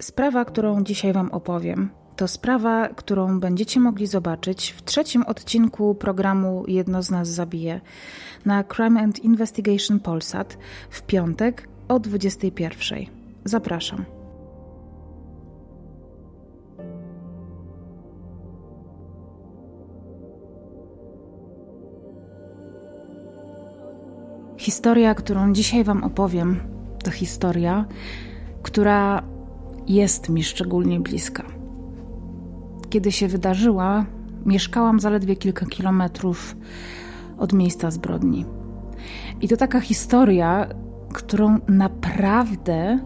Sprawa, którą dzisiaj Wam opowiem, to sprawa, którą będziecie mogli zobaczyć w trzecim odcinku programu Jedno z nas zabije na Crime and Investigation Polsat w piątek o 21. Zapraszam. Historia, którą dzisiaj Wam opowiem, to historia, która jest mi szczególnie bliska. Kiedy się wydarzyła, mieszkałam zaledwie kilka kilometrów od miejsca zbrodni. I to taka historia, którą naprawdę,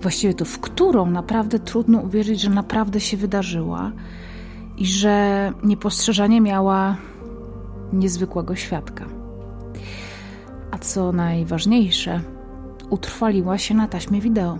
właściwie to w którą naprawdę trudno uwierzyć, że naprawdę się wydarzyła i że niepostrzeżenie miała niezwykłego świadka. A co najważniejsze, utrwaliła się na taśmie wideo.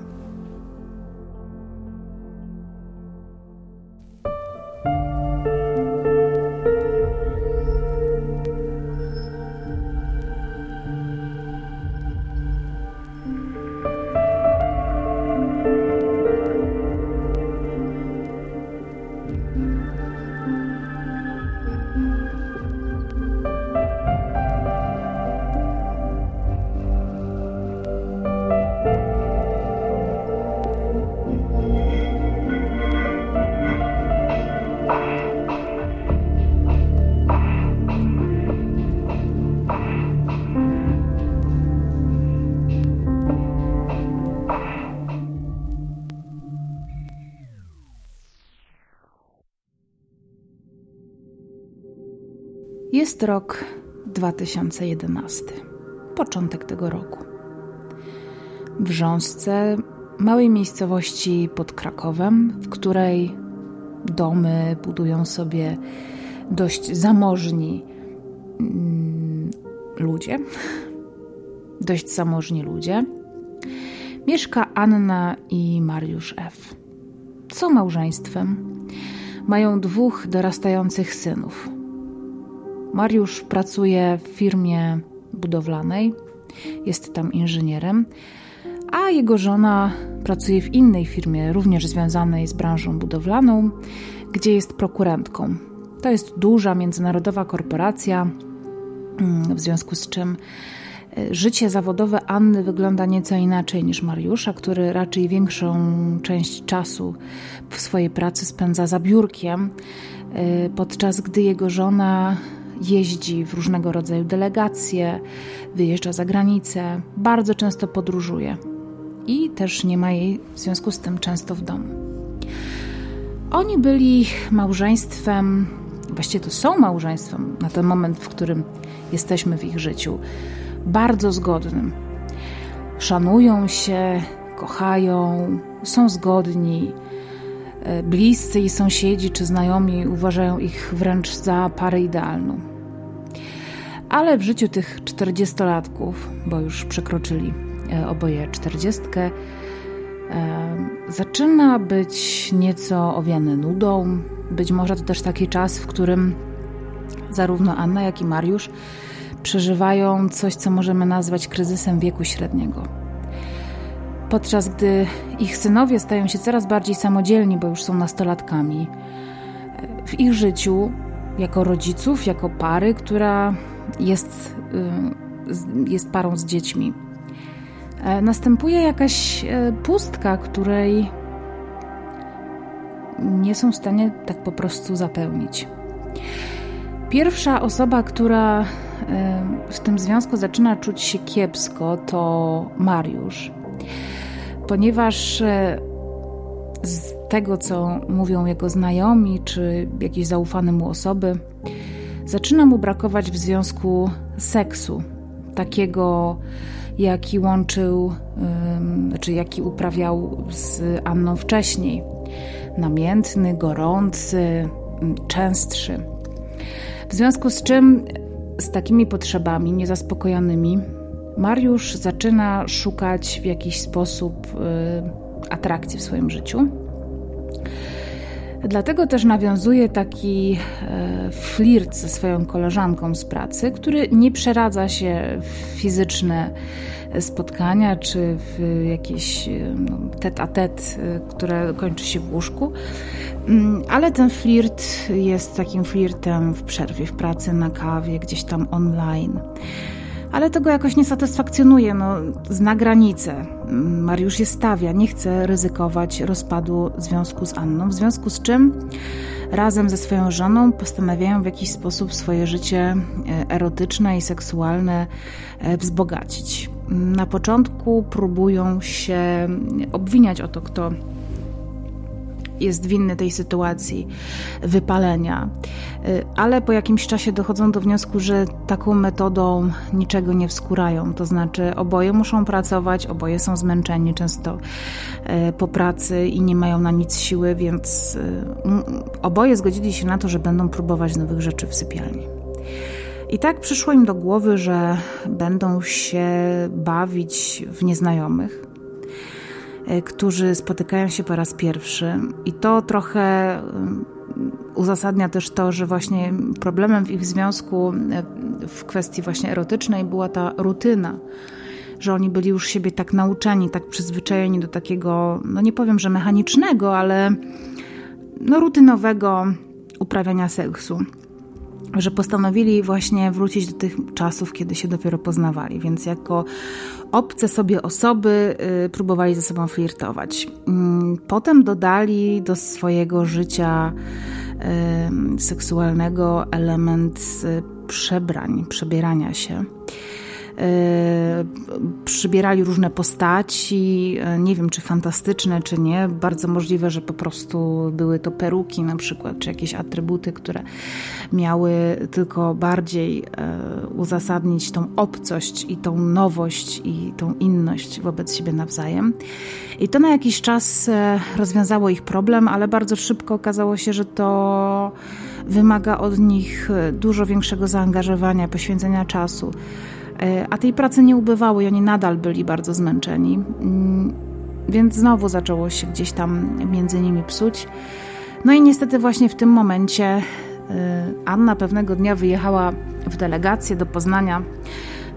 Jest rok 2011, początek tego roku. W Rząsce, małej miejscowości pod Krakowem, w której domy budują sobie dość zamożni mm, ludzie, dość zamożni ludzie, mieszka Anna i Mariusz F. Są małżeństwem. Mają dwóch dorastających synów Mariusz pracuje w firmie budowlanej, jest tam inżynierem, a jego żona pracuje w innej firmie, również związanej z branżą budowlaną, gdzie jest prokurentką. To jest duża międzynarodowa korporacja, mm, w związku z czym e, życie zawodowe Anny wygląda nieco inaczej niż Mariusza, który raczej większą część czasu w swojej pracy spędza za biurkiem, e, podczas gdy jego żona jeździ w różnego rodzaju delegacje, wyjeżdża za granicę, bardzo często podróżuje i też nie ma jej w związku z tym często w domu. Oni byli małżeństwem, właściwie to są małżeństwem na ten moment, w którym jesteśmy w ich życiu, bardzo zgodnym. Szanują się, kochają, są zgodni bliscy i sąsiedzi czy znajomi uważają ich wręcz za parę idealną. Ale w życiu tych czterdziestolatków, bo już przekroczyli e, oboje czterdziestkę, e, zaczyna być nieco owiany nudą. Być może to też taki czas, w którym zarówno Anna, jak i Mariusz przeżywają coś, co możemy nazwać kryzysem wieku średniego podczas gdy ich synowie stają się coraz bardziej samodzielni, bo już są nastolatkami. W ich życiu, jako rodziców, jako pary, która jest, y, jest parą z dziećmi, e, następuje jakaś e, pustka, której nie są w stanie tak po prostu zapełnić. Pierwsza osoba, która e, w tym związku zaczyna czuć się kiepsko, to Mariusz ponieważ e, z tego, co mówią jego znajomi czy jakieś zaufane mu osoby, zaczyna mu brakować w związku seksu, takiego, jaki łączył, czy jaki uprawiał z Anną wcześniej. Namiętny, gorący, częstszy. W związku z czym z takimi potrzebami niezaspokojonymi Mariusz zaczyna szukać w jakiś sposób y, atrakcji w swoim życiu. Dlatego też nawiązuje taki e, flirt ze swoją koleżanką z pracy, który nie przeradza się w fizyczne spotkania czy w jakieś no, tet a tet, które kończy się w łóżku. Mm, ale ten flirt jest takim flirtem w przerwie w pracy, na kawie, gdzieś tam online ale to go jakoś nie satysfakcjonuje. No, zna granice. Mariusz je stawia, nie chce ryzykować rozpadu związku z Anną, w związku z czym razem ze swoją żoną postanawiają w jakiś sposób swoje życie e, erotyczne i seksualne e, wzbogacić. Na początku próbują się obwiniać o to, kto jest winny tej sytuacji wypalenia. Y, ale po jakimś czasie dochodzą do wniosku, że taką metodą niczego nie wskurają. To znaczy, oboje muszą pracować, oboje są zmęczeni często y, po pracy i nie mają na nic siły, więc y, oboje zgodzili się na to, że będą próbować nowych rzeczy w sypialni. I tak przyszło im do głowy, że będą się bawić w nieznajomych, którzy spotykają się po raz pierwszy. I to trochę e, uzasadnia też to, że właśnie problemem w ich związku e, w kwestii właśnie erotycznej była ta rutyna. Że oni byli już siebie tak nauczeni, tak przyzwyczajeni do takiego, no nie powiem, że mechanicznego, ale no rutynowego uprawiania seksu że postanowili właśnie wrócić do tych czasów, kiedy się dopiero poznawali, więc jako obce sobie osoby y, próbowali ze sobą flirtować. Mm, potem dodali do swojego życia y, seksualnego element y, przebrań, przebierania się. E, przybierali różne postaci, e, nie wiem czy fantastyczne, czy nie. Bardzo możliwe, że po prostu były to peruki na przykład, czy jakieś atrybuty, które miały tylko bardziej e, uzasadnić tą obcość i tą nowość i tą inność wobec siebie nawzajem. I to na jakiś czas rozwiązało ich problem, ale bardzo szybko okazało się, że to wymaga od nich dużo większego zaangażowania, poświęcenia czasu. E, a tej pracy nie ubywało i oni nadal byli bardzo zmęczeni. Mm, więc znowu zaczęło się gdzieś tam między nimi psuć. No i niestety właśnie w tym momencie e, Anna pewnego dnia wyjechała w delegację do Poznania.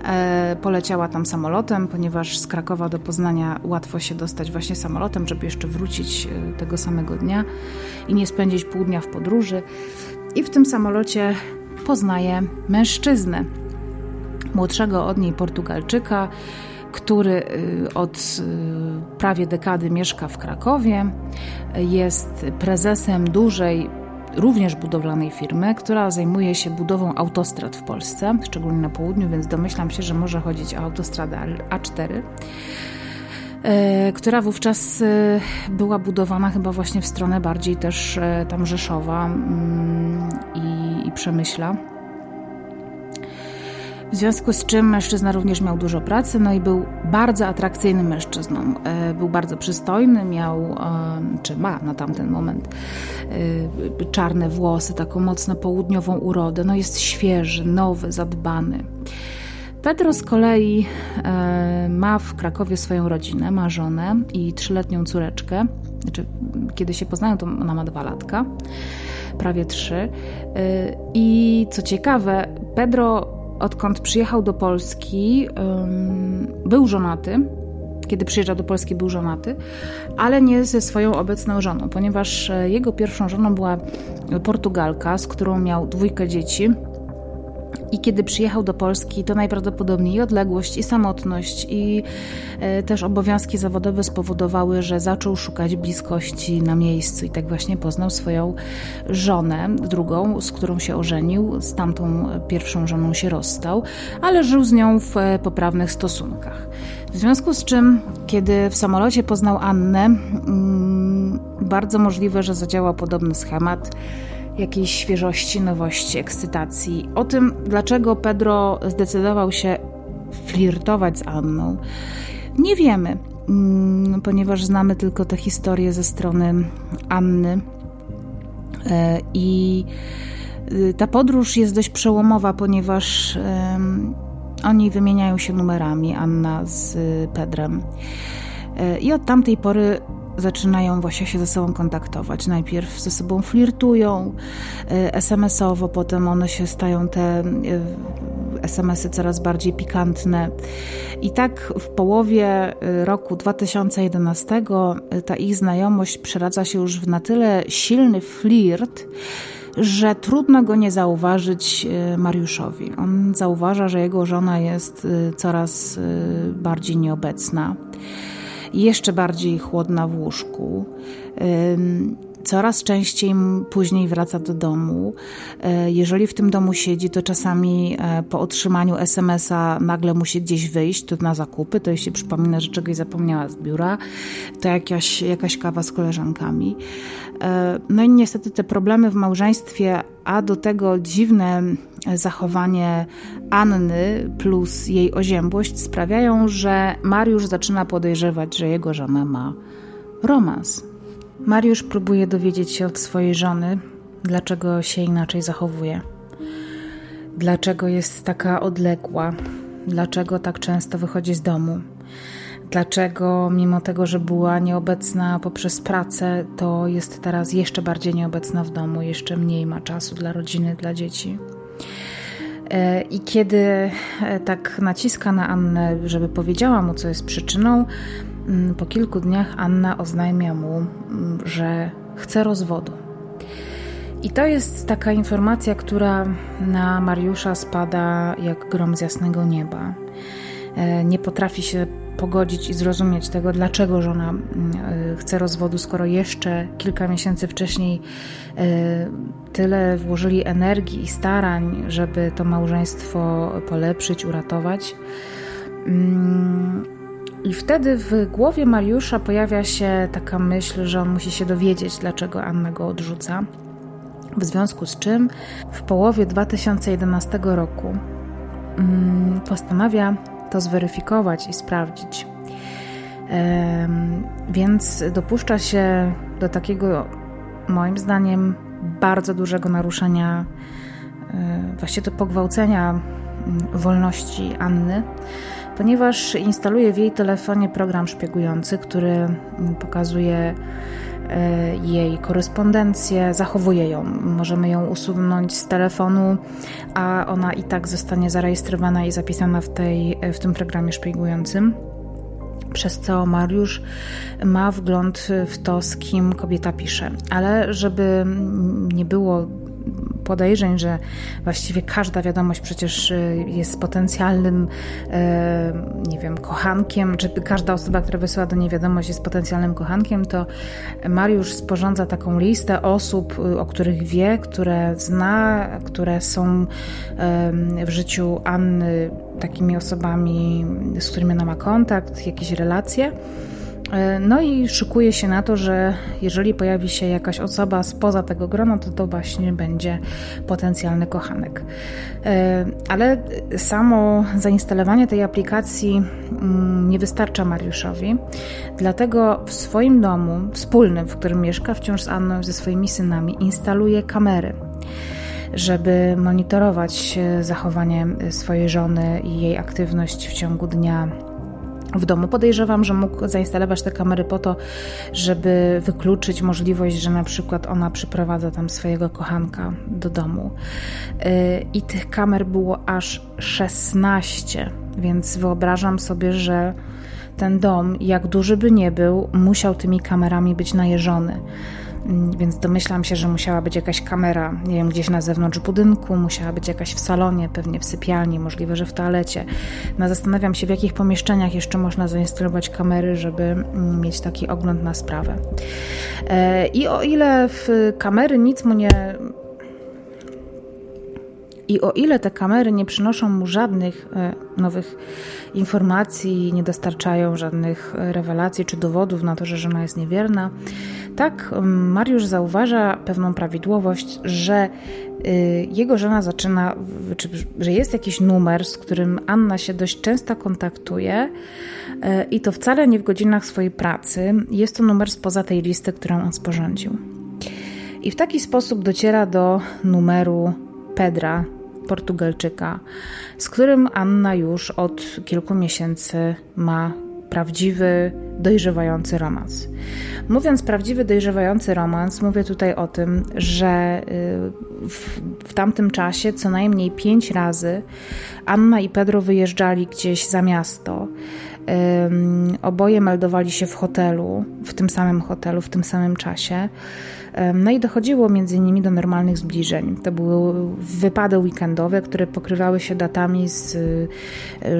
E, poleciała tam samolotem, ponieważ z Krakowa do Poznania łatwo się dostać właśnie samolotem, żeby jeszcze wrócić tego samego dnia i nie spędzić pół dnia w podróży. I w tym samolocie poznaje mężczyznę młodszego od niej Portugalczyka, który y, od y, prawie dekady mieszka w Krakowie. Jest prezesem dużej, również budowlanej firmy, która zajmuje się budową autostrad w Polsce, szczególnie na południu, więc domyślam się, że może chodzić o autostradę A4 e, która wówczas była budowana chyba właśnie w stronę bardziej też tam Rzeszowa mm, i, i Przemyśla. W związku z czym mężczyzna również miał dużo pracy, no i był bardzo atrakcyjnym mężczyzną. E, był bardzo przystojny, miał, e, czy ma na tamten moment, e, czarne włosy, taką mocno południową urodę. No jest świeży, nowy, zadbany. Pedro z kolei ma w Krakowie swoją rodzinę, ma żonę i trzyletnią córeczkę. Znaczy, kiedy się poznają, to ona ma dwa latka, prawie trzy. I co ciekawe, Pedro odkąd przyjechał do Polski, był żonaty. Kiedy przyjeżdżał do Polski, był żonaty, ale nie ze swoją obecną żoną, ponieważ e, jego pierwszą żoną była Portugalka, z którą miał dwójkę dzieci i kiedy przyjechał do Polski, to najprawdopodobniej odległość, i samotność, i e, też obowiązki zawodowe spowodowały, że zaczął szukać bliskości na miejscu. I tak właśnie poznał swoją żonę, drugą, z którą się ożenił. Z tamtą pierwszą żoną się rozstał, ale żył z nią w e, poprawnych stosunkach. W związku z czym, kiedy w samolocie poznał Annę, mm, bardzo możliwe, że zadziałał podobny schemat jakiejś świeżości, nowości, ekscytacji. O tym, dlaczego Pedro zdecydował się flirtować z Anną, nie wiemy, mm, ponieważ znamy tylko tę historię ze strony Anny. E, I y, ta podróż jest dość przełomowa, ponieważ oni wymieniają się numerami, Anna z Pedrem. E, I od tamtej pory zaczynają właśnie się ze sobą kontaktować. Najpierw ze sobą flirtują y, SMS-owo, potem one się stają te y, SMS-y coraz bardziej pikantne. I tak w połowie y, roku 2011 ta ich znajomość przeradza się już w na tyle silny flirt, że trudno go nie zauważyć Mariuszowi. On zauważa, że jego żona jest coraz bardziej nieobecna jeszcze bardziej chłodna w łóżku. Coraz częściej później wraca do domu. E, jeżeli w tym domu siedzi, to czasami e, po otrzymaniu SMS-a nagle musi gdzieś wyjść, to na zakupy, to jeśli przypomina, że czegoś zapomniała z biura, to jakaś, jakaś kawa z koleżankami. E, no i niestety te problemy w małżeństwie, a do tego dziwne zachowanie Anny plus jej oziębłość sprawiają, że Mariusz zaczyna podejrzewać, że jego żona ma romans. Mariusz próbuje dowiedzieć się od swojej żony, dlaczego się inaczej zachowuje. Dlaczego jest taka odległa, dlaczego tak często wychodzi z domu. Dlaczego, mimo tego, że była nieobecna poprzez pracę, to jest teraz jeszcze bardziej nieobecna w domu, jeszcze mniej ma czasu dla rodziny, dla dzieci. E, I kiedy e, tak naciska na Annę, żeby powiedziała mu, co jest przyczyną, mm, po kilku dniach Anna oznajmia mu, mm, że chce rozwodu. I to jest taka informacja, która na Mariusza spada jak grom z jasnego nieba. E, nie potrafi się pogodzić i zrozumieć tego, dlaczego żona mm, e, chce rozwodu, skoro jeszcze kilka miesięcy wcześniej e, tyle włożyli energii i starań, żeby to małżeństwo polepszyć, uratować. Mm, I wtedy w głowie Mariusza pojawia się taka myśl, że on musi się dowiedzieć, dlaczego Anna go odrzuca. W związku z czym w połowie 2011 roku mm, postanawia to zweryfikować i sprawdzić. Więc dopuszcza się do takiego, moim zdaniem, bardzo dużego naruszenia, e, właściwie to pogwałcenia wolności Anny, ponieważ instaluje w jej telefonie program szpiegujący, który pokazuje jej korespondencję, zachowuje ją. Możemy ją usunąć z telefonu, a ona i tak zostanie zarejestrowana i zapisana w, tej, w tym programie szpiegującym przez co Mariusz ma wgląd w to, z kim kobieta pisze. Ale żeby nie było podejrzeń, że właściwie każda wiadomość przecież y, jest potencjalnym, e, nie wiem, kochankiem, czy każda osoba, która wysyła do niej wiadomość jest potencjalnym kochankiem, to Mariusz sporządza taką listę osób, y, o których wie, które zna, które są w życiu Anny takimi osobami, z którymi ona ma kontakt, jakieś relacje. E, no i szykuje się na to, że jeżeli pojawi się jakaś osoba spoza tego grona, to to właśnie będzie potencjalny kochanek. E, ale samo zainstalowanie tej aplikacji mm, nie wystarcza Mariuszowi, dlatego w swoim domu wspólnym, w którym mieszka wciąż z Anną ze swoimi synami, instaluje kamery żeby monitorować zachowanie swojej żony i jej aktywność w ciągu dnia w domu. Podejrzewam, że mógł zainstalować te kamery po to, żeby wykluczyć możliwość, że na przykład ona przyprowadza tam swojego kochanka do domu. Y, I tych kamer było aż 16, więc wyobrażam sobie, że ten dom, jak duży by nie był, musiał tymi kamerami być najeżony. Mm, więc domyślam się, że musiała być jakaś kamera, nie wiem, gdzieś na zewnątrz budynku, musiała być jakaś w salonie, pewnie w sypialni, możliwe, że w toalecie. No, zastanawiam się, w jakich pomieszczeniach jeszcze można zainstalować kamery, żeby mm, mieć taki ogląd na sprawę. E, I o ile w kamery nic mu nie i o ile te kamery nie przynoszą mu żadnych e, nowych informacji, nie dostarczają żadnych e, rewelacji czy dowodów na to, że żona jest niewierna, tak Mariusz zauważa pewną prawidłowość, że e, jego żona zaczyna, czy, że jest jakiś numer, z którym Anna się dość często kontaktuje i to wcale nie w godzinach swojej pracy. Jest to numer spoza tej listy, którą on sporządził. I w taki sposób dociera do numeru Pedra, Portugalczyka, z którym Anna już od kilku miesięcy ma prawdziwy, dojrzewający romans. Mówiąc prawdziwy, dojrzewający romans, mówię tutaj o tym, że y, w, w tamtym czasie co najmniej pięć razy Anna i Pedro wyjeżdżali gdzieś za miasto. Oboje meldowali się w hotelu, w tym samym hotelu, w tym samym czasie. No i dochodziło między nimi do normalnych zbliżeń. To były wypady weekendowe, które pokrywały się datami z y,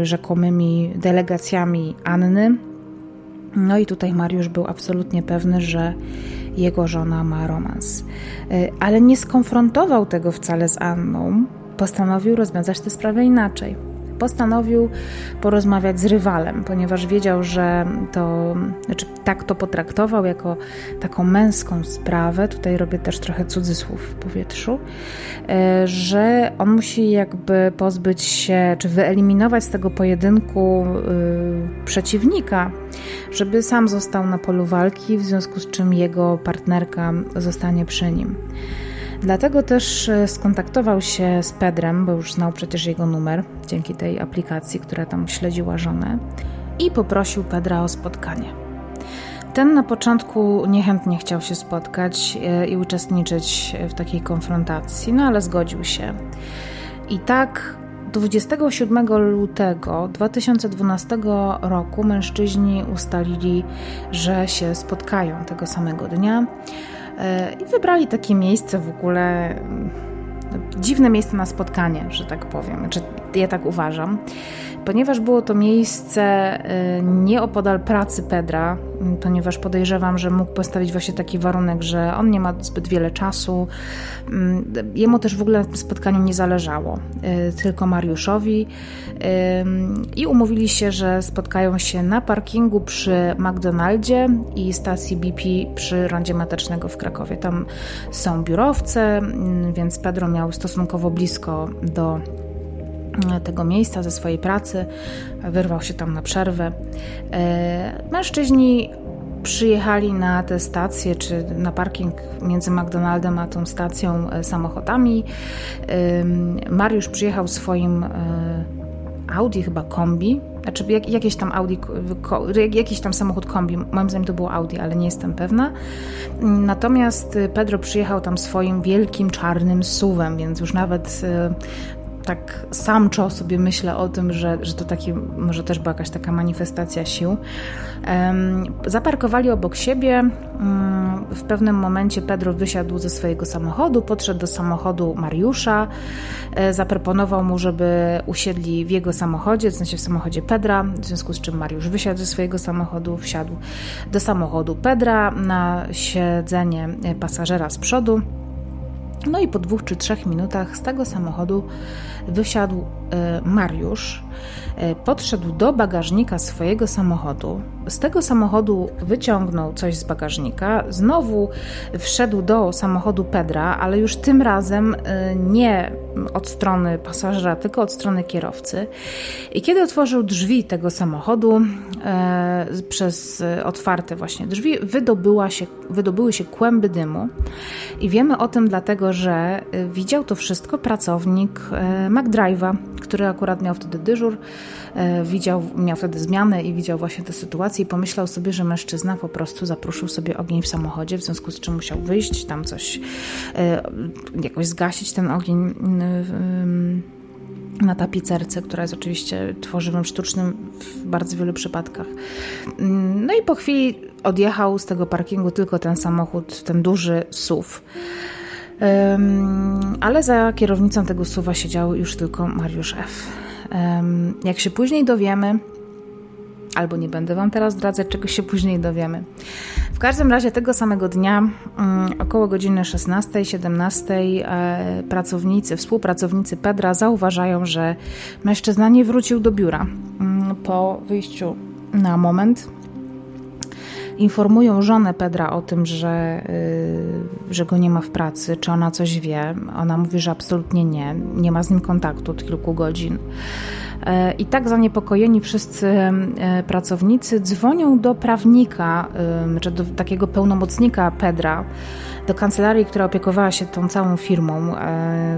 rzekomymi delegacjami Anny. No i tutaj Mariusz był absolutnie pewny, że jego żona ma romans. Y, ale nie skonfrontował tego wcale z Anną. Postanowił rozwiązać tę sprawę inaczej postanowił porozmawiać z rywalem, ponieważ wiedział, że to, znaczy tak to potraktował jako taką męską sprawę, tutaj robię też trochę cudzysłów w powietrzu, e, że on musi jakby pozbyć się, czy wyeliminować z tego pojedynku y, przeciwnika, żeby sam został na polu walki, w związku z czym jego partnerka zostanie przy nim. Dlatego też e, skontaktował się z Pedrem, bo już znał przecież jego numer dzięki tej aplikacji, która tam śledziła żonę, i poprosił Pedra o spotkanie. Ten na początku niechętnie chciał się spotkać e, i uczestniczyć w takiej konfrontacji, no ale zgodził się. I tak 27 lutego 2012 roku mężczyźni ustalili, że się spotkają tego samego dnia. E, I wybrali takie miejsce w ogóle, dziwne miejsce na spotkanie, że tak powiem. Znaczy, ja tak uważam ponieważ było to miejsce y, nieopodal pracy Pedra, y, ponieważ podejrzewam, że mógł postawić właśnie taki warunek, że on nie ma zbyt wiele czasu. Y, jemu też w ogóle spotkaniu nie zależało, tylko Mariuszowi. I umówili się, że spotkają się na parkingu przy McDonaldzie i stacji BP przy rondzie Matecznego w Krakowie. Tam są biurowce, więc Pedro miał stosunkowo blisko do tego miejsca, ze swojej pracy, wyrwał się tam na przerwę. E, mężczyźni przyjechali na tę stację, czy na parking między McDonaldem a tą stacją e, samochodami. Mariusz przyjechał swoim e, Audi, chyba kombi, znaczy jak, jakieś tam Audi, jakiś tam samochód kombi, moim zdaniem to było Audi, ale nie jestem pewna. Natomiast Pedro przyjechał tam swoim wielkim czarnym suwem, więc już nawet tak samczo sobie myślę o tym, że, że to taki, może też była jakaś taka manifestacja sił. Zaparkowali obok siebie. Mm, w pewnym momencie Pedro wysiadł ze swojego samochodu, podszedł do samochodu Mariusza, e, zaproponował mu, żeby usiedli w jego samochodzie, w sensie w samochodzie Pedra, w związku z czym Mariusz wysiadł ze swojego samochodu, wsiadł do samochodu Pedra na siedzenie pasażera z przodu. No i po dwóch czy trzech minutach z tego samochodu wysiadł e, Mariusz, e, podszedł do bagażnika swojego samochodu. Z tego samochodu wyciągnął coś z bagażnika, znowu wszedł do samochodu Pedra, ale już tym razem e, nie od strony pasażera, tylko od strony kierowcy. I kiedy otworzył drzwi tego samochodu, przez otwarte właśnie drzwi, wydobyła się, wydobyły się kłęby dymu. I wiemy o tym dlatego, że widział to wszystko pracownik McDrive'a, który akurat miał wtedy dyżur, e, widział, miał wtedy zmianę i widział właśnie tę sytuację i pomyślał sobie, że mężczyzna po prostu zapruszył sobie ogień w samochodzie, w związku z czym musiał wyjść, tam coś, e, jakoś zgasić ten ogień na tapicerce, która jest oczywiście tworzywem sztucznym w bardzo wielu przypadkach. No i po chwili odjechał z tego parkingu tylko ten samochód, ten duży SUV ale za kierownicą tego suwa siedział już tylko Mariusz F. Jak się później dowiemy, albo nie będę Wam teraz zdradzać, czego się później dowiemy. W każdym razie tego samego dnia, mm, około godziny 16-17, e, pracownicy, współpracownicy Pedra zauważają, że mężczyzna nie wrócił do biura mm, po wyjściu na moment informują żonę Pedra o tym, że, y, że go nie ma w pracy, czy ona coś wie. Ona mówi, że absolutnie nie, nie ma z nim kontaktu od kilku godzin. E, I tak zaniepokojeni wszyscy e, pracownicy dzwonią do prawnika, czy do takiego pełnomocnika Pedra, do kancelarii, która opiekowała się tą całą firmą,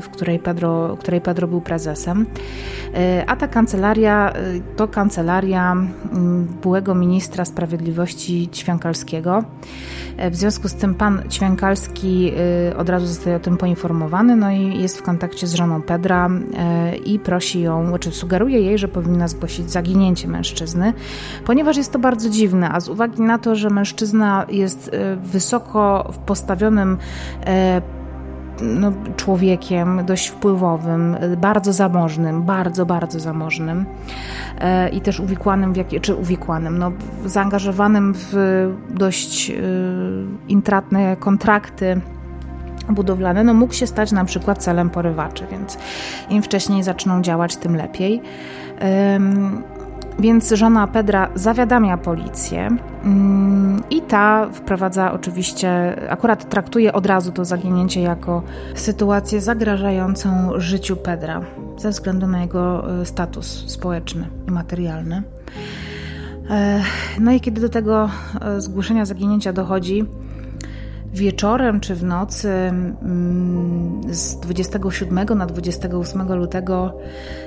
w której Pedro, której Pedro był prezesem. A ta kancelaria to kancelaria mm, byłego ministra sprawiedliwości Ćwiąkalskiego. W związku z tym pan Ćwiąkalski od razu zostaje o tym poinformowany, no i jest w kontakcie z żoną Pedra i prosi ją, czy sugeruje jej, że powinna zgłosić zaginięcie mężczyzny, ponieważ jest to bardzo dziwne, a z uwagi na to, że mężczyzna jest e, wysoko postawionym e, no, człowiekiem dość wpływowym, bardzo zamożnym, bardzo, bardzo zamożnym e, i też uwikłanym, w jakie, czy uwikłanym, no, zaangażowanym w dość e, intratne kontrakty budowlane, no mógł się stać na przykład celem porywaczy, więc im wcześniej zaczną działać, tym lepiej. Więc żona Pedra zawiadamia policję mm, i ta wprowadza oczywiście, akurat traktuje od razu to zaginięcie jako sytuację zagrażającą życiu Pedra ze względu na jego e, status społeczny i materialny. E, no i kiedy do tego e, zgłoszenia zaginięcia dochodzi, wieczorem czy w nocy mm, z 27 na 28 lutego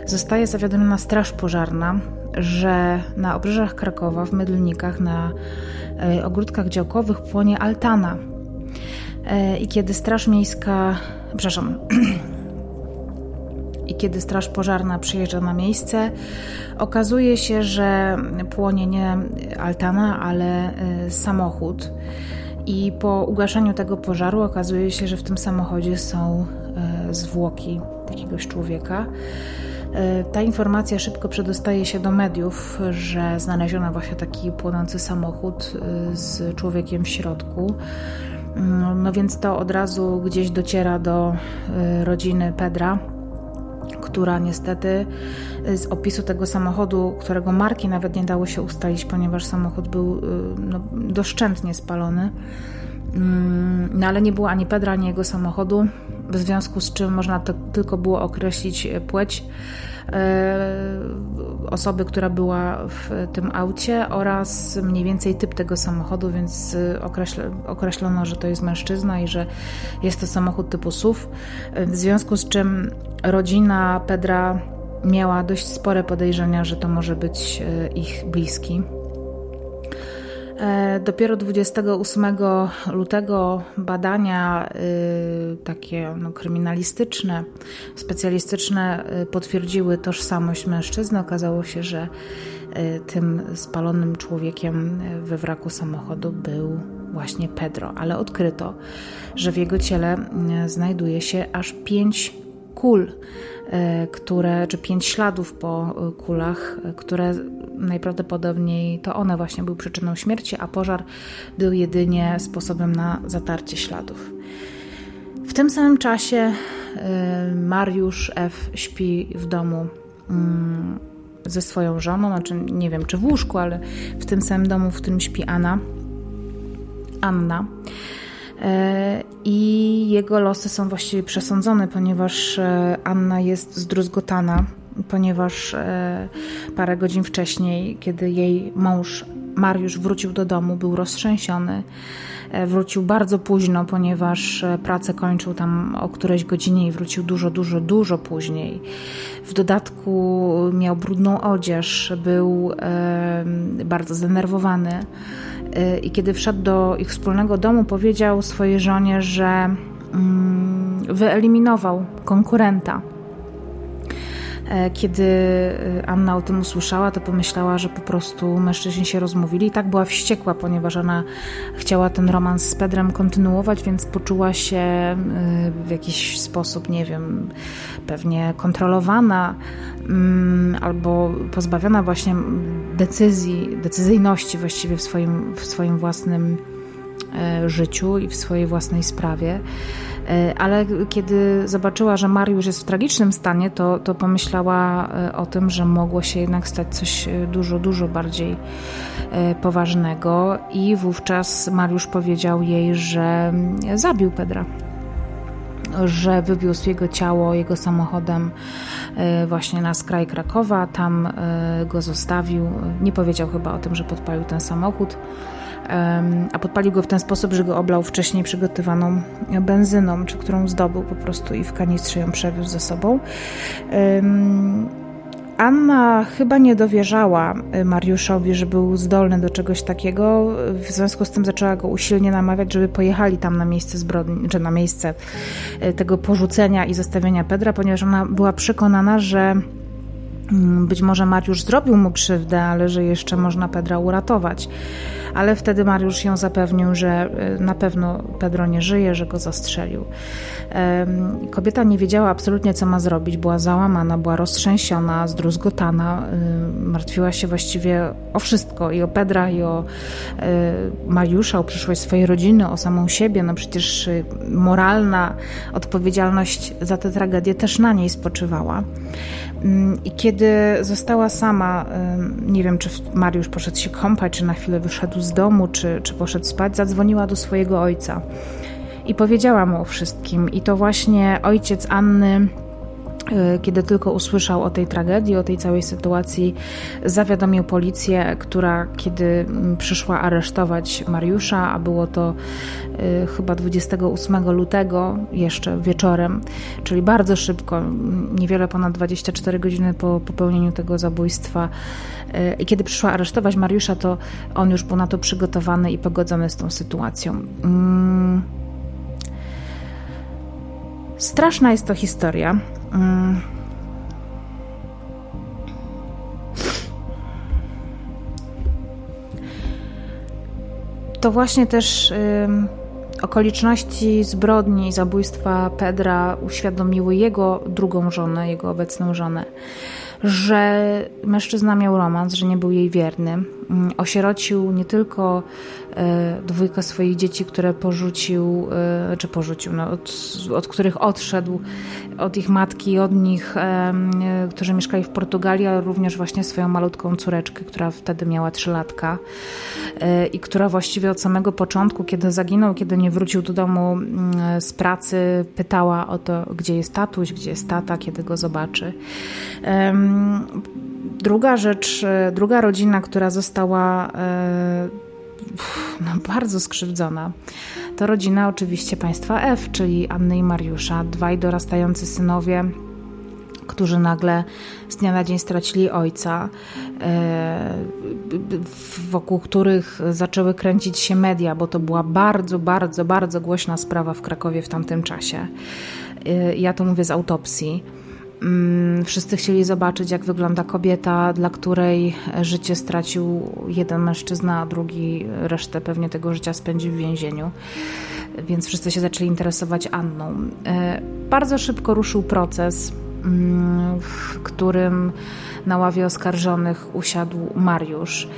zostaje zawiadomiona Straż Pożarna, że na obrzeżach Krakowa, w Mydlnikach, na e, ogródkach działkowych płonie altana. E, I kiedy Straż Miejska, przepraszam, i kiedy Straż Pożarna przyjeżdża na miejsce, okazuje się, że płonie nie altana, ale e, samochód. I po ugaszeniu tego pożaru okazuje się, że w tym samochodzie są e, zwłoki jakiegoś człowieka. E, ta informacja szybko przedostaje się do mediów, że znaleziono właśnie taki płonący samochód e, z człowiekiem w środku. No, no więc to od razu gdzieś dociera do rodziny Pedra która niestety y, z opisu tego samochodu, którego marki nawet nie dało się ustalić, ponieważ samochód był y, no, doszczętnie spalony. Mm, no ale nie było ani Pedra, ani jego samochodu, w związku z czym można tylko było określić płeć E, osoby, która była w tym aucie oraz mniej więcej typ tego samochodu, więc określono, że to jest mężczyzna i że jest to samochód typu SUV. W związku z czym rodzina Pedra miała dość spore podejrzenia, że to może być e, ich bliski. E, dopiero 28 lutego badania y, takie no, kryminalistyczne, specjalistyczne y, potwierdziły tożsamość mężczyzny. Okazało się, że y, tym spalonym człowiekiem we wraku samochodu był właśnie Pedro, ale odkryto, że w jego ciele znajduje się aż pięć kul, które, czy pięć śladów po kulach, które najprawdopodobniej to one właśnie były przyczyną śmierci, a pożar był jedynie sposobem na zatarcie śladów. W tym samym czasie Mariusz F. śpi w domu mm, ze swoją żoną, znaczy nie wiem czy w łóżku, ale w tym samym domu, w którym śpi Anna. Anna. Y, I jego losy są właściwie przesądzone, ponieważ y, Anna jest zdruzgotana ponieważ e, parę godzin wcześniej, kiedy jej mąż Mariusz wrócił do domu, był roztrzęsiony. E, wrócił bardzo późno, ponieważ e, pracę kończył tam o którejś godzinie i wrócił dużo, dużo, dużo później. W dodatku miał brudną odzież, był bardzo zdenerwowany. I kiedy wszedł do ich wspólnego domu, powiedział swojej żonie, że mm, wyeliminował konkurenta kiedy e, Anna o tym usłyszała, to pomyślała, że po prostu mężczyźni się rozmówili i tak była wściekła, ponieważ ona chciała ten romans z Pedrem kontynuować, więc poczuła się e, w jakiś sposób, nie wiem, pewnie kontrolowana mm, albo pozbawiona właśnie decyzji, decyzyjności właściwie w swoim, w swoim własnym życiu i w swojej własnej sprawie. E, ale kiedy zobaczyła, że Mariusz jest w tragicznym stanie, to, to pomyślała e, o tym, że mogło się jednak stać coś e, dużo, dużo bardziej poważnego. I wówczas Mariusz powiedział jej, że mm, zabił Pedra. Że wywiózł jego ciało jego samochodem właśnie na skraj Krakowa, tam go zostawił. Nie powiedział chyba o tym, że podpalił ten samochód a podpalił go w ten sposób, że go oblał wcześniej przygotowaną benzyną, czy którą zdobył po prostu i w kanistrze ją przewiózł ze sobą. Anna chyba nie dowierzała y, Mariuszowi, że był zdolny do czegoś takiego. W związku z tym zaczęła go usilnie namawiać, żeby pojechali tam na miejsce zbrodni, czy na miejsce y, tego porzucenia i zostawienia Pedra, ponieważ ona była przekonana, że być może Mariusz zrobił mu krzywdę, ale że jeszcze można Pedra uratować ale wtedy Mariusz ją zapewnił, że y, na pewno Pedro nie żyje, że go zastrzelił. Kobieta nie wiedziała absolutnie, co ma zrobić. Była załamana, była roztrzęsiona, zdruzgotana. Y, martwiła się właściwie o wszystko i o Pedra, i o y, Mariusza, o przyszłość swojej rodziny, o samą siebie. No przecież moralna odpowiedzialność za tę tragedię też na niej spoczywała. Mm, I kiedy została sama, nie wiem, czy Mariusz poszedł się kąpać, czy na chwilę wyszedł z domu, czy, czy poszedł spać, zadzwoniła do swojego ojca i powiedziała mu o wszystkim. I to właśnie ojciec Anny kiedy tylko usłyszał o tej tragedii, o tej całej sytuacji, zawiadomił policję, która kiedy mm, przyszła aresztować Mariusza, a było to y, chyba 28 lutego, jeszcze wieczorem, czyli bardzo szybko, niewiele ponad 24 godziny po popełnieniu tego zabójstwa. Y, I kiedy przyszła aresztować Mariusza, to on już był na to przygotowany i pogodzony z tą sytuacją. Mm. Straszna jest to historia. Mm. To właśnie też okoliczności zbrodni i zabójstwa Pedra uświadomiły jego drugą żonę, jego obecną żonę, że mężczyzna miał romans, że nie był jej wierny. Mm, osierocił nie tylko e, dwójkę swoich dzieci, które porzucił, e, czy porzucił, no, od, od których odszedł, od ich matki, od nich, e, którzy mieszkali w Portugalii, ale również właśnie swoją malutką córeczkę, która wtedy miała trzylatka i która właściwie od samego początku, kiedy zaginął, kiedy nie wrócił do domu mm, z pracy, pytała o to, gdzie jest tatuś, gdzie jest tata, kiedy go zobaczy. Druga rzecz, e, druga rodzina, która została e, no, bardzo skrzywdzona, to rodzina oczywiście państwa F, czyli Anny i Mariusza, dwaj dorastający synowie, którzy nagle z dnia na dzień stracili ojca, e, wokół których zaczęły kręcić się media, bo to była bardzo, bardzo, bardzo głośna sprawa w Krakowie w tamtym czasie. Ja to mówię z autopsji. Mm, wszyscy chcieli zobaczyć, jak wygląda kobieta, dla której życie stracił jeden mężczyzna, a drugi resztę pewnie tego życia spędził w więzieniu. Więc wszyscy się zaczęli interesować Anną. E, bardzo szybko ruszył proces, mm, w którym na ławie oskarżonych usiadł Mariusz.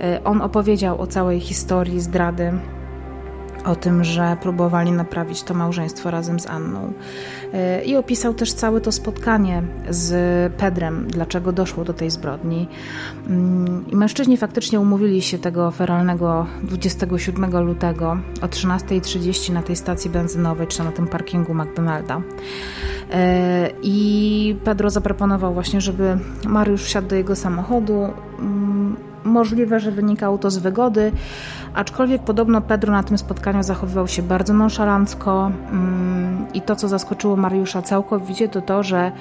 E, on opowiedział o całej historii zdrady o tym, że próbowali naprawić to małżeństwo razem z Anną. E, I opisał też całe to spotkanie z Pedrem, dlaczego doszło do tej zbrodni. Mm, I mężczyźni faktycznie umówili się tego feralnego 27 lutego o 13.30 na tej stacji benzynowej, czy na tym parkingu McDonalda. E, I Pedro zaproponował właśnie, żeby Mariusz wsiadł do jego samochodu. Możliwe, że wynikało to z wygody, Aczkolwiek podobno Pedro na tym spotkaniu zachowywał się bardzo nonszalancko mm, i to, co zaskoczyło Mariusza całkowicie, to to, że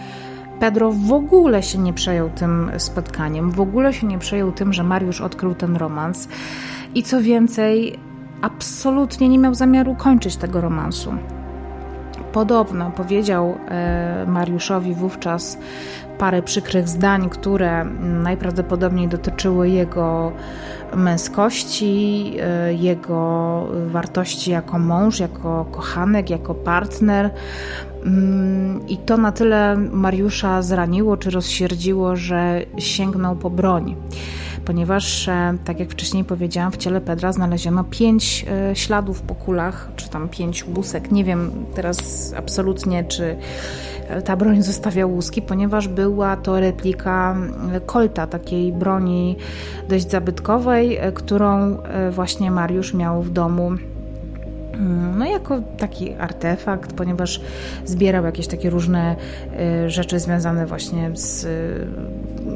Pedro w ogóle się nie przejął tym spotkaniem, w ogóle się nie przejął tym, że Mariusz odkrył ten romans i co więcej, absolutnie nie miał zamiaru kończyć tego romansu. Podobno powiedział e, Mariuszowi wówczas parę przykrych zdań, które najprawdopodobniej dotyczyły jego męskości, e, jego wartości jako mąż, jako kochanek, jako partner. Mm, I to na tyle Mariusza zraniło czy rozsierdziło, że sięgnął po broń ponieważ, e, tak jak wcześniej powiedziałam, w ciele Pedra znaleziono pięć e, śladów po kulach, czy tam pięć łusek. Nie wiem teraz absolutnie, czy ta broń zostawia łuski, ponieważ była to replika kolta, takiej broni dość zabytkowej, e, którą właśnie Mariusz miał w domu no jako taki artefakt, ponieważ zbierał jakieś takie różne rzeczy związane właśnie z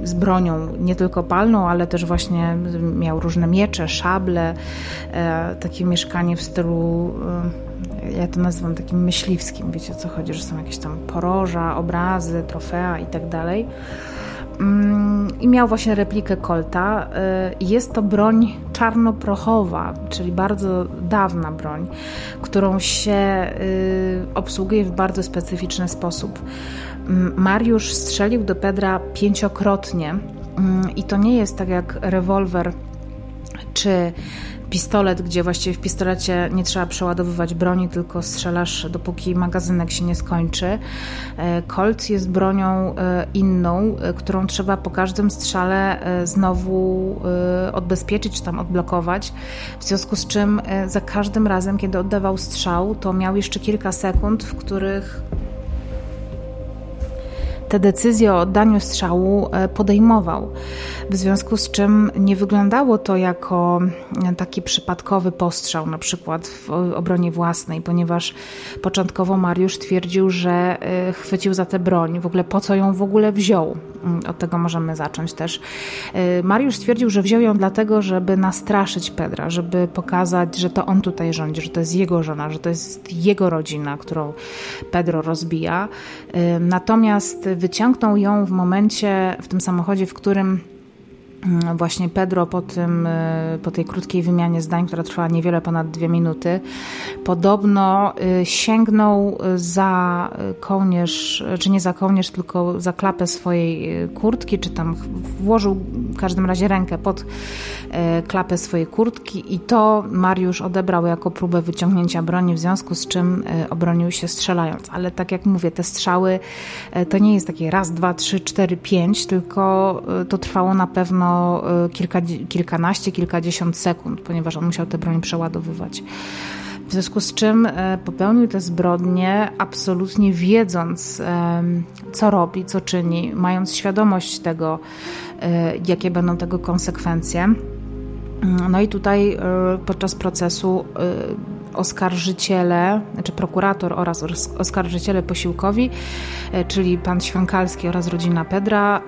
z bronią nie tylko palną, ale też właśnie miał różne miecze, szable, takie mieszkanie w stylu ja to nazywam takim myśliwskim, wiecie o co chodzi, że są jakieś tam poroża, obrazy, trofea i tak dalej. Mm, I miał właśnie replikę Colta. Y, jest to broń czarnoprochowa, czyli bardzo dawna broń, którą się y, obsługuje w bardzo specyficzny sposób. Mm, Mariusz strzelił do Pedra pięciokrotnie mm, i to nie jest tak jak rewolwer czy pistolet, gdzie właściwie w pistolecie nie trzeba przeładowywać broni, tylko strzelasz dopóki magazynek się nie skończy. E, Colt jest bronią e, inną, e, którą trzeba po każdym strzale znowu odbezpieczyć czy tam odblokować. W związku z czym za każdym razem, kiedy oddawał strzał, to miał jeszcze kilka sekund, w których te decyzje o oddaniu strzału e, podejmował. W związku z czym nie wyglądało to jako e, taki przypadkowy postrzał, na przykład w obronie własnej, ponieważ początkowo Mariusz twierdził, że e, chwycił za tę broń, w ogóle po co ją w ogóle wziął. Mm, od tego możemy zacząć też. Mariusz stwierdził, że wziął ją dlatego, żeby nastraszyć Pedra, żeby pokazać, że to on tutaj rządzi, że to jest jego żona, że to jest jego rodzina, którą Pedro rozbija. Natomiast wyciągnął ją w momencie, w tym samochodzie, w którym właśnie Pedro po, tym, e, po tej krótkiej wymianie zdań, która trwała niewiele ponad dwie minuty, podobno e, sięgnął za kołnierz, czy nie za kołnierz, tylko za klapę swojej e, kurtki, czy tam włożył w każdym razie rękę pod klapę swojej kurtki i to Mariusz odebrał jako próbę wyciągnięcia broni, w związku z czym obronił się strzelając. Ale tak jak mówię, te strzały to nie jest takie raz, dwa, trzy, cztery, pięć, tylko to trwało na pewno Y, kilka, kilkanaście, kilkadziesiąt sekund, ponieważ on musiał tę broń przeładowywać. W związku z czym e, popełnił te zbrodnie, absolutnie wiedząc, co robi, co czyni, mając świadomość tego, e, jakie będą tego konsekwencje. No i tutaj e, podczas procesu oskarżyciele, znaczy prokurator oraz oskarżyciele posiłkowi, e, czyli pan Świąkalski oraz rodzina Pedra,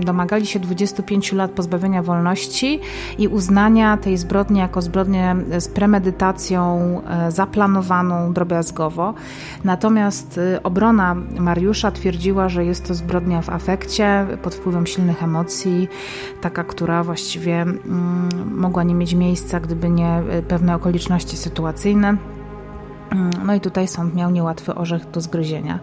domagali się 25 lat pozbawienia wolności i uznania tej zbrodni jako zbrodnię z premedytacją e, zaplanowaną drobiazgowo. Natomiast e, obrona Mariusza twierdziła, że jest to zbrodnia w afekcie, pod wpływem silnych emocji, taka, która właściwie mm, mogła nie mieć miejsca, gdyby nie pewne okoliczności sytuacyjne. Mm, no i tutaj sąd miał niełatwy orzech do zgryzienia.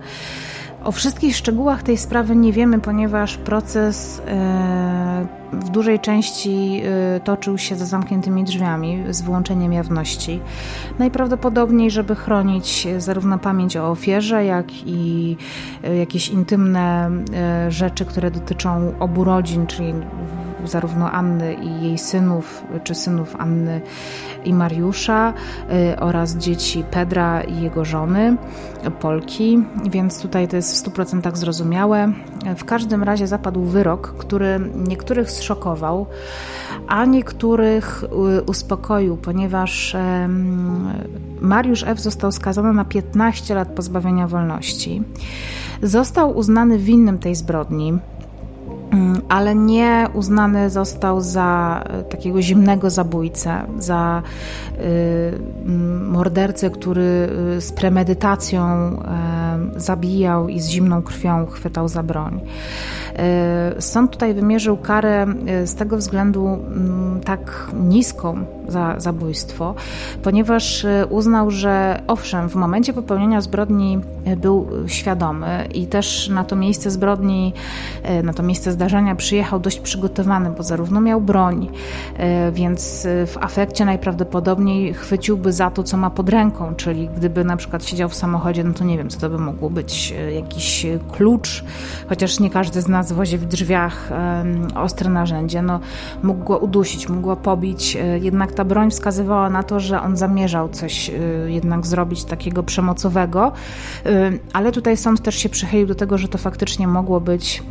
O wszystkich szczegółach tej sprawy nie wiemy, ponieważ proces e, w dużej części e, toczył się za zamkniętymi drzwiami, z wyłączeniem jawności. Najprawdopodobniej, żeby chronić zarówno pamięć o ofierze, jak i e, jakieś intymne rzeczy, które dotyczą obu rodzin, czyli zarówno Anny i jej synów, czy synów Anny i Mariusza y, oraz dzieci Pedra i jego żony, Polki, więc tutaj to jest w 100% zrozumiałe. W każdym razie zapadł wyrok, który niektórych zszokował, a niektórych y, uspokoił, ponieważ Mariusz F. został skazany na 15 lat pozbawienia wolności. Został uznany winnym tej zbrodni. Mm, ale nie uznany został za e, takiego zimnego zabójcę, za y, mordercę, który e, z premedytacją zabijał i z zimną krwią chwytał za broń. Y, sąd tutaj wymierzył karę z tego względu mm, tak niską za zabójstwo, ponieważ uznał, że owszem, w momencie popełnienia zbrodni był świadomy i też na to miejsce zbrodni, na to miejsce zdarzenia przyjechał dość przygotowany, bo zarówno miał broń, e, więc e, w afekcie najprawdopodobniej chwyciłby za to, co ma pod ręką, czyli gdyby na przykład siedział w samochodzie, no to nie wiem, co to by mogło być, e, jakiś klucz, chociaż nie każdy z nas wozi w drzwiach ostre narzędzie, no mógł go udusić, mógł go pobić, jednak ta broń wskazywała na to, że on zamierzał coś jednak zrobić takiego przemocowego, ale tutaj sąd też się przychylił do tego, że to faktycznie mogło być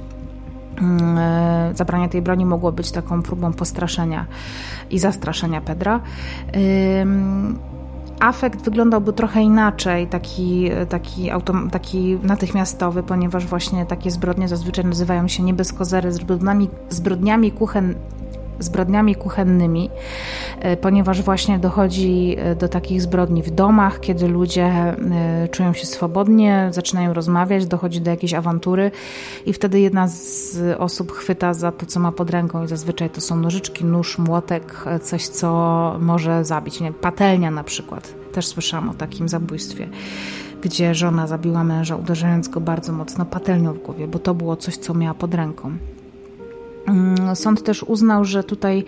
Mm, e, zabranie tej broni mogło być taką próbą postraszenia i zastraszenia Pedra. Afekt wyglądałby trochę inaczej, taki, taki, autom, taki natychmiastowy, ponieważ właśnie takie zbrodnie zazwyczaj nazywają się nie bez kozery zbrodniami, zbrodniami kuchen, zbrodniami kuchennymi, e, ponieważ właśnie dochodzi e, do takich zbrodni w domach, kiedy ludzie e, czują się swobodnie, zaczynają rozmawiać, dochodzi do jakiejś awantury i wtedy jedna z osób chwyta za to, co ma pod ręką i zazwyczaj to są nożyczki, nóż, młotek, coś, co może zabić. Nie? Patelnia na przykład. Też słyszałam o takim zabójstwie gdzie żona zabiła męża, uderzając go bardzo mocno patelnią w głowie, bo to było coś, co miała pod ręką. Mm, sąd też uznał, że tutaj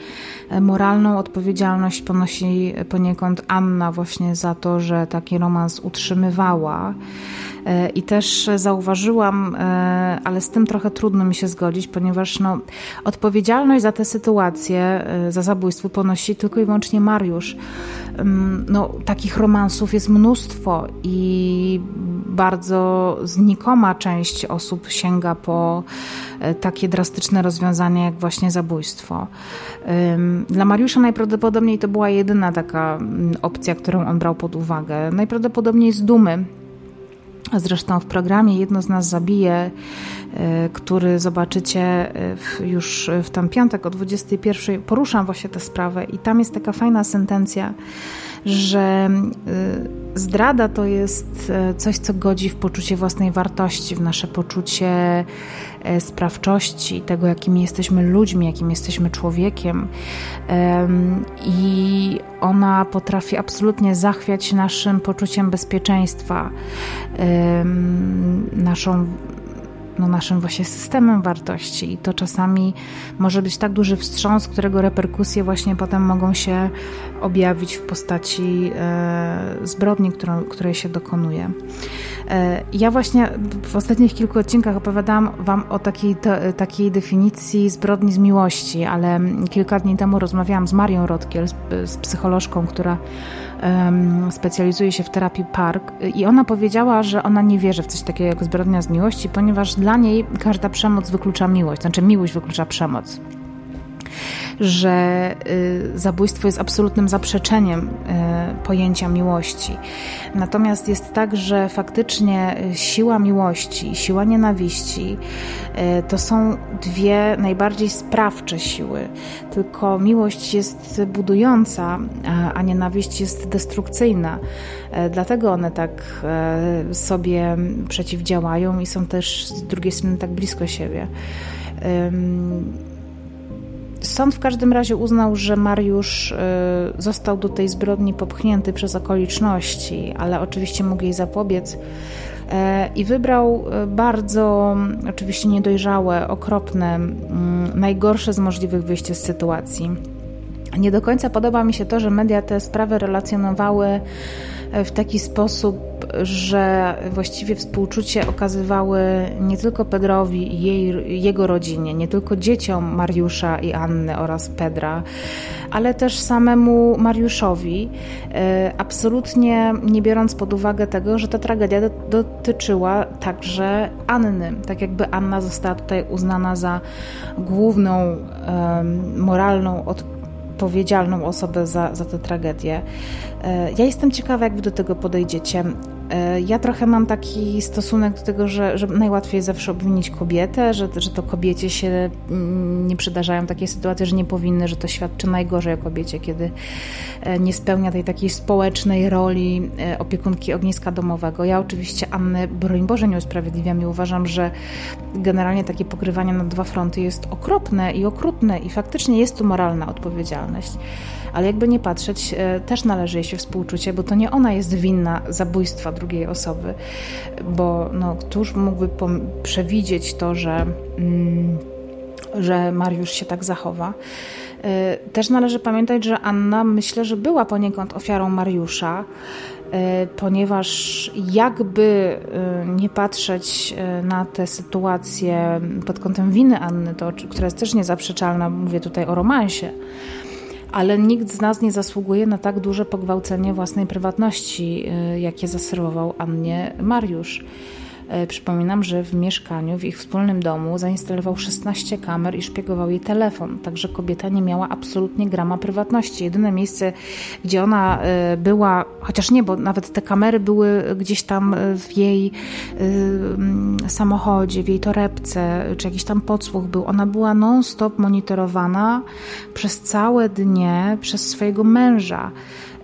e, moralną odpowiedzialność ponosi poniekąd Anna właśnie za to, że taki romans utrzymywała. E, I też zauważyłam, e, ale z tym trochę trudno mi się zgodzić, ponieważ no, odpowiedzialność za tę sytuację, za zabójstwo ponosi tylko i wyłącznie Mariusz. Mm, no, takich romansów jest mnóstwo i bardzo znikoma część osób sięga po e, takie drastyczne rozwiązania jak właśnie zabójstwo. Dla Mariusza najprawdopodobniej to była jedyna taka mm, opcja, którą on brał pod uwagę. Najprawdopodobniej z dumy. Zresztą w programie Jedno z nas zabije, e, który zobaczycie e, już w tam piątek o 21, poruszam właśnie tę sprawę i tam jest taka fajna sentencja, że y, zdrada to jest e, coś, co godzi w poczucie własnej wartości, w nasze poczucie e, sprawczości, tego, jakimi jesteśmy ludźmi, jakim jesteśmy człowiekiem. I ona potrafi absolutnie zachwiać naszym poczuciem bezpieczeństwa, naszą no, naszym właśnie systemem wartości i to czasami może być tak duży wstrząs, którego reperkusje właśnie potem mogą się objawić w postaci e, zbrodni, którą, której się dokonuje. E, ja właśnie w ostatnich kilku odcinkach opowiadałam Wam o takiej, takiej definicji zbrodni z miłości, ale kilka dni temu rozmawiałam z Marią Rodkiel, z, z psycholożką, która specjalizuje się w terapii park i ona powiedziała, że ona nie wierzy w coś takiego jak zbrodnia z miłości, ponieważ dla niej każda przemoc wyklucza miłość, znaczy miłość wyklucza przemoc że y, zabójstwo jest absolutnym zaprzeczeniem y, pojęcia miłości. Natomiast jest tak, że faktycznie siła miłości, siła nienawiści y, to są dwie najbardziej sprawcze siły. Tylko miłość jest budująca, a nienawiść jest destrukcyjna. Dlatego one tak sobie przeciwdziałają i są też z drugiej strony tak blisko siebie. Sąd w każdym razie uznał, że Mariusz y, został do tej zbrodni popchnięty przez okoliczności, ale oczywiście mógł jej zapobiec. E, I wybrał y, bardzo, oczywiście niedojrzałe, okropne, mm, najgorsze z możliwych wyjść z sytuacji. Nie do końca podoba mi się to, że media te sprawy relacjonowały w taki sposób, że właściwie współczucie okazywały nie tylko Pedrowi i jej, jego rodzinie, nie tylko dzieciom Mariusza i Anny oraz Pedra, ale też samemu Mariuszowi, e, absolutnie nie biorąc pod uwagę tego, że ta tragedia dotyczyła także Anny. Tak jakby Anna została tutaj uznana za główną moralną odpowiedzialność odpowiedzialną osobę za, za tę tragedię. E, ja jestem ciekawa, jak wy do tego podejdziecie. E, ja trochę mam taki stosunek do tego, że, że najłatwiej jest zawsze obwinić kobietę, że, że to kobiecie się mm, nie przydarzają takie sytuacje, że nie powinny, że to świadczy najgorzej o kobiecie, kiedy e, nie spełnia tej takiej społecznej roli opiekunki ogniska domowego. Ja oczywiście Anny, broń Boże, nie usprawiedliwiam i uważam, że generalnie takie pokrywanie na dwa fronty jest okropne i okrutne i faktycznie jest tu moralna odpowiedzialność ale jakby nie patrzeć, e, też należy jej się współczucie, bo to nie ona jest winna zabójstwa drugiej osoby, bo no, któż mógłby przewidzieć to, że, mm, że Mariusz się tak zachowa. E, też należy pamiętać, że Anna myślę, że była poniekąd ofiarą Mariusza, e, ponieważ jakby nie patrzeć na tę sytuację pod kątem winy Anny, to, która jest też niezaprzeczalna, mówię tutaj o romansie, ale nikt z nas nie zasługuje na tak duże pogwałcenie własnej prywatności, y, jakie zaserwował Annie Mariusz. E, przypominam, że w mieszkaniu, w ich wspólnym domu zainstalował 16 kamer i szpiegował jej telefon, także kobieta nie miała absolutnie grama prywatności. Jedyne miejsce, gdzie ona e, była, chociaż nie, bo nawet te kamery były gdzieś tam w jej samochodzie, w jej torebce, czy jakiś tam podsłuch był, ona była non-stop monitorowana przez całe dnie przez swojego męża.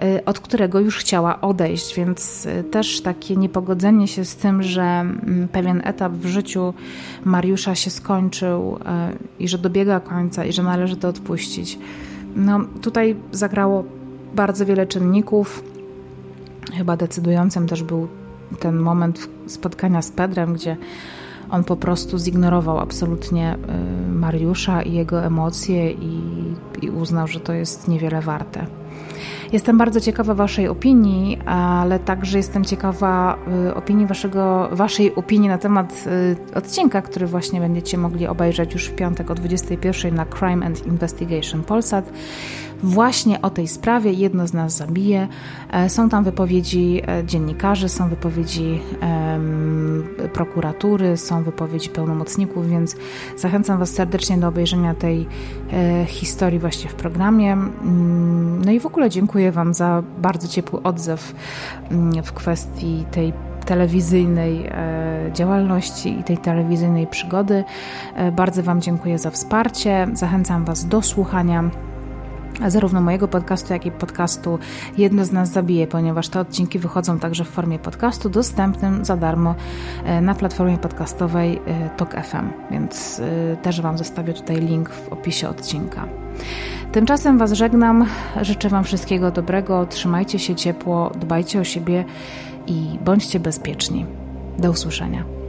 Y, od którego już chciała odejść, więc y, też takie niepogodzenie się z tym, że mm, pewien etap w życiu Mariusza się skończył y, i że dobiega końca i że należy to odpuścić. No, tutaj zagrało bardzo wiele czynników. Chyba decydującym też był ten moment spotkania z Pedrem, gdzie on po prostu zignorował absolutnie Mariusza i jego emocje i, i uznał, że to jest niewiele warte. Jestem bardzo ciekawa Waszej opinii, ale także jestem ciekawa y, opinii waszego, Waszej opinii na temat y, odcinka, który właśnie będziecie mogli obejrzeć już w piątek o 21 na Crime and Investigation Polsat właśnie o tej sprawie. Jedno z nas zabije. E, są tam wypowiedzi e, dziennikarzy, są wypowiedzi prokuratury, są wypowiedzi pełnomocników, więc zachęcam Was serdecznie do obejrzenia tej e, historii właśnie w programie. Mm, no i w ogóle dziękuję Wam za bardzo ciepły odzew mm, w kwestii tej telewizyjnej działalności i tej telewizyjnej przygody. Bardzo Wam dziękuję za wsparcie. Zachęcam Was do słuchania zarówno mojego podcastu, jak i podcastu Jedno z nas zabije, ponieważ te odcinki wychodzą także w formie podcastu dostępnym za darmo e, na platformie podcastowej e, Tok FM, więc e, też Wam zostawię tutaj link w opisie odcinka. Tymczasem Was żegnam, życzę Wam wszystkiego dobrego, trzymajcie się ciepło, dbajcie o siebie i bądźcie bezpieczni. Do usłyszenia.